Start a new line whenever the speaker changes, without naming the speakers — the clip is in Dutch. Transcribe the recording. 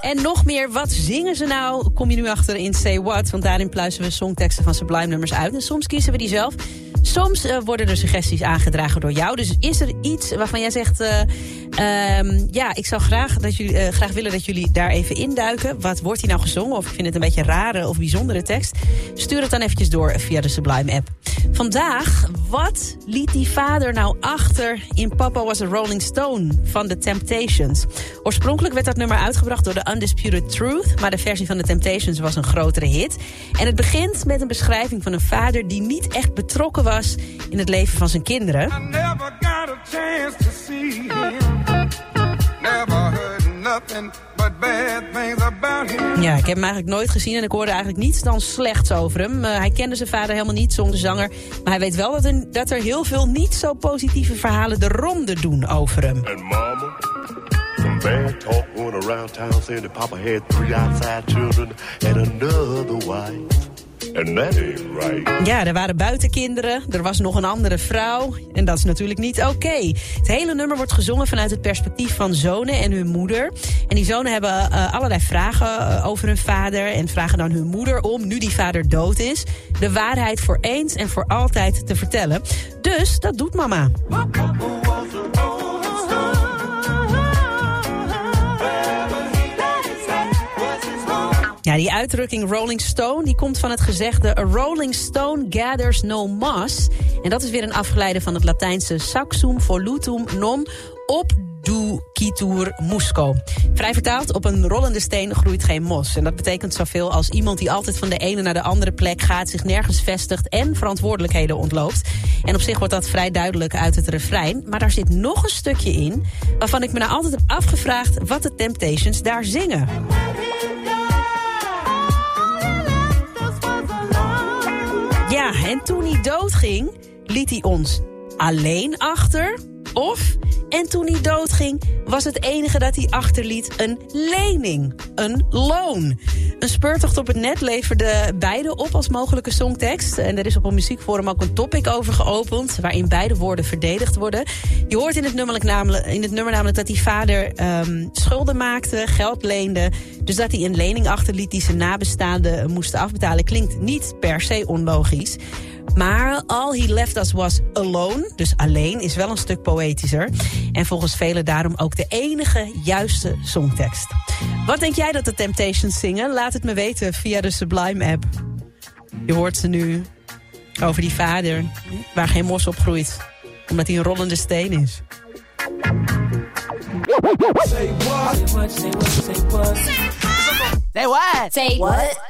En nog meer, wat zingen ze nou? Kom je nu achter in Say What? Want daarin pluizen we songteksten van Sublime nummers uit. En soms kiezen we die zelf. Soms eh, worden er suggesties aangedragen door jou. Dus is er iets waarvan jij zegt... eh, ehm, ja, ik zou graag, dat jullie, eh, graag willen dat jullie daar even induiken. Wat wordt hier nou gezongen? Of ik vind het een beetje rare of bijzondere tekst. Stuur het dan eventjes door via de Sublime app. Vandaag, wat liet die vader nou achter in Papa Was a Rolling Stone van The Temptations? Oorspronkelijk werd dat nummer uitgebracht door The Undisputed Truth... maar de versie van The Temptations was een grotere hit. En het begint met een beschrijving van een vader... die niet echt betrokken was in het leven van zijn kinderen.
never got a chance to see him. Never heard nothing but bad things about him.
Ja, ik heb hem eigenlijk nooit gezien en ik hoorde eigenlijk niets dan slechts over hem. Eh, hij kende zijn vader helemaal niet, zong de zanger. Maar hij weet wel dat er, dat er heel veel niet zo positieve verhalen de ronde doen over hem.
And mama, bad talk going around town saying that Papa had three outside children and another wife. And that ain't right.
Ja, er waren buitenkinderen, er was nog een andere vrouw. En dat is natuurlijk niet oké. Het hele nummer wordt gezongen vanuit het perspectief van zonen en hun moeder. En die zonen hebben eh, allerlei vragen eh, over hun vader... en vragen dan hun moeder om, nu die vader dood is... de waarheid voor eens en voor altijd te vertellen. Dus dat doet mama. Ja, die uitdrukking Rolling Stone die komt van het gezegde... A Rolling Stone gathers no moss. En dat is weer een afgeleide van het Latijnse saxum volutum non obducitur musco. Vrij vertaald, op een rollende steen groeit geen mos. En dat betekent zoveel als iemand die altijd van de ene naar de andere plek gaat... zich nergens vestigt en verantwoordelijkheden ontloopt. En op zich wordt dat vrij duidelijk uit het refrein. Maar daar zit nog een stukje in... waarvan ik me nou altijd heb afgevraagd wat de Temptations daar zingen. En toen hij doodging, liet hij ons alleen achter. Of, en toen hij doodging, was het enige dat hij achterliet een lening. Een loon. Een speurtocht op het net leverde beide op als mogelijke songtekst. En er is op een muziekforum ook een topic over geopend... waarin beide woorden verdedigd worden. Je hoort in het nummer namelijk, in het nummer namelijk dat die vader ehm, schulden maakte, geld leende... dus dat hij een lening achterliet die zijn nabestaanden moesten afbetalen... klinkt niet per se onlogisch. Maar All He Left Us Was Alone, dus alleen, is wel een stuk poëtischer. En volgens velen daarom ook de enige juiste songtekst. Wat denk jij dat de Temptations zingen? Laat het me weten via de Sublime-app. Je hoort ze nu over die vader waar geen mos op groeit. Omdat hij een rollende steen is.
Say what?
Say what?